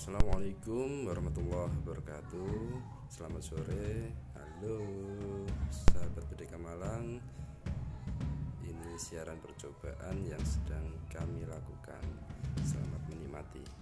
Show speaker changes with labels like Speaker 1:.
Speaker 1: Assalamualaikum warahmatullahi wabarakatuh. Selamat sore. Halo sahabat PDK Malang. Ini siaran percobaan yang sedang kami lakukan. Selamat menikmati.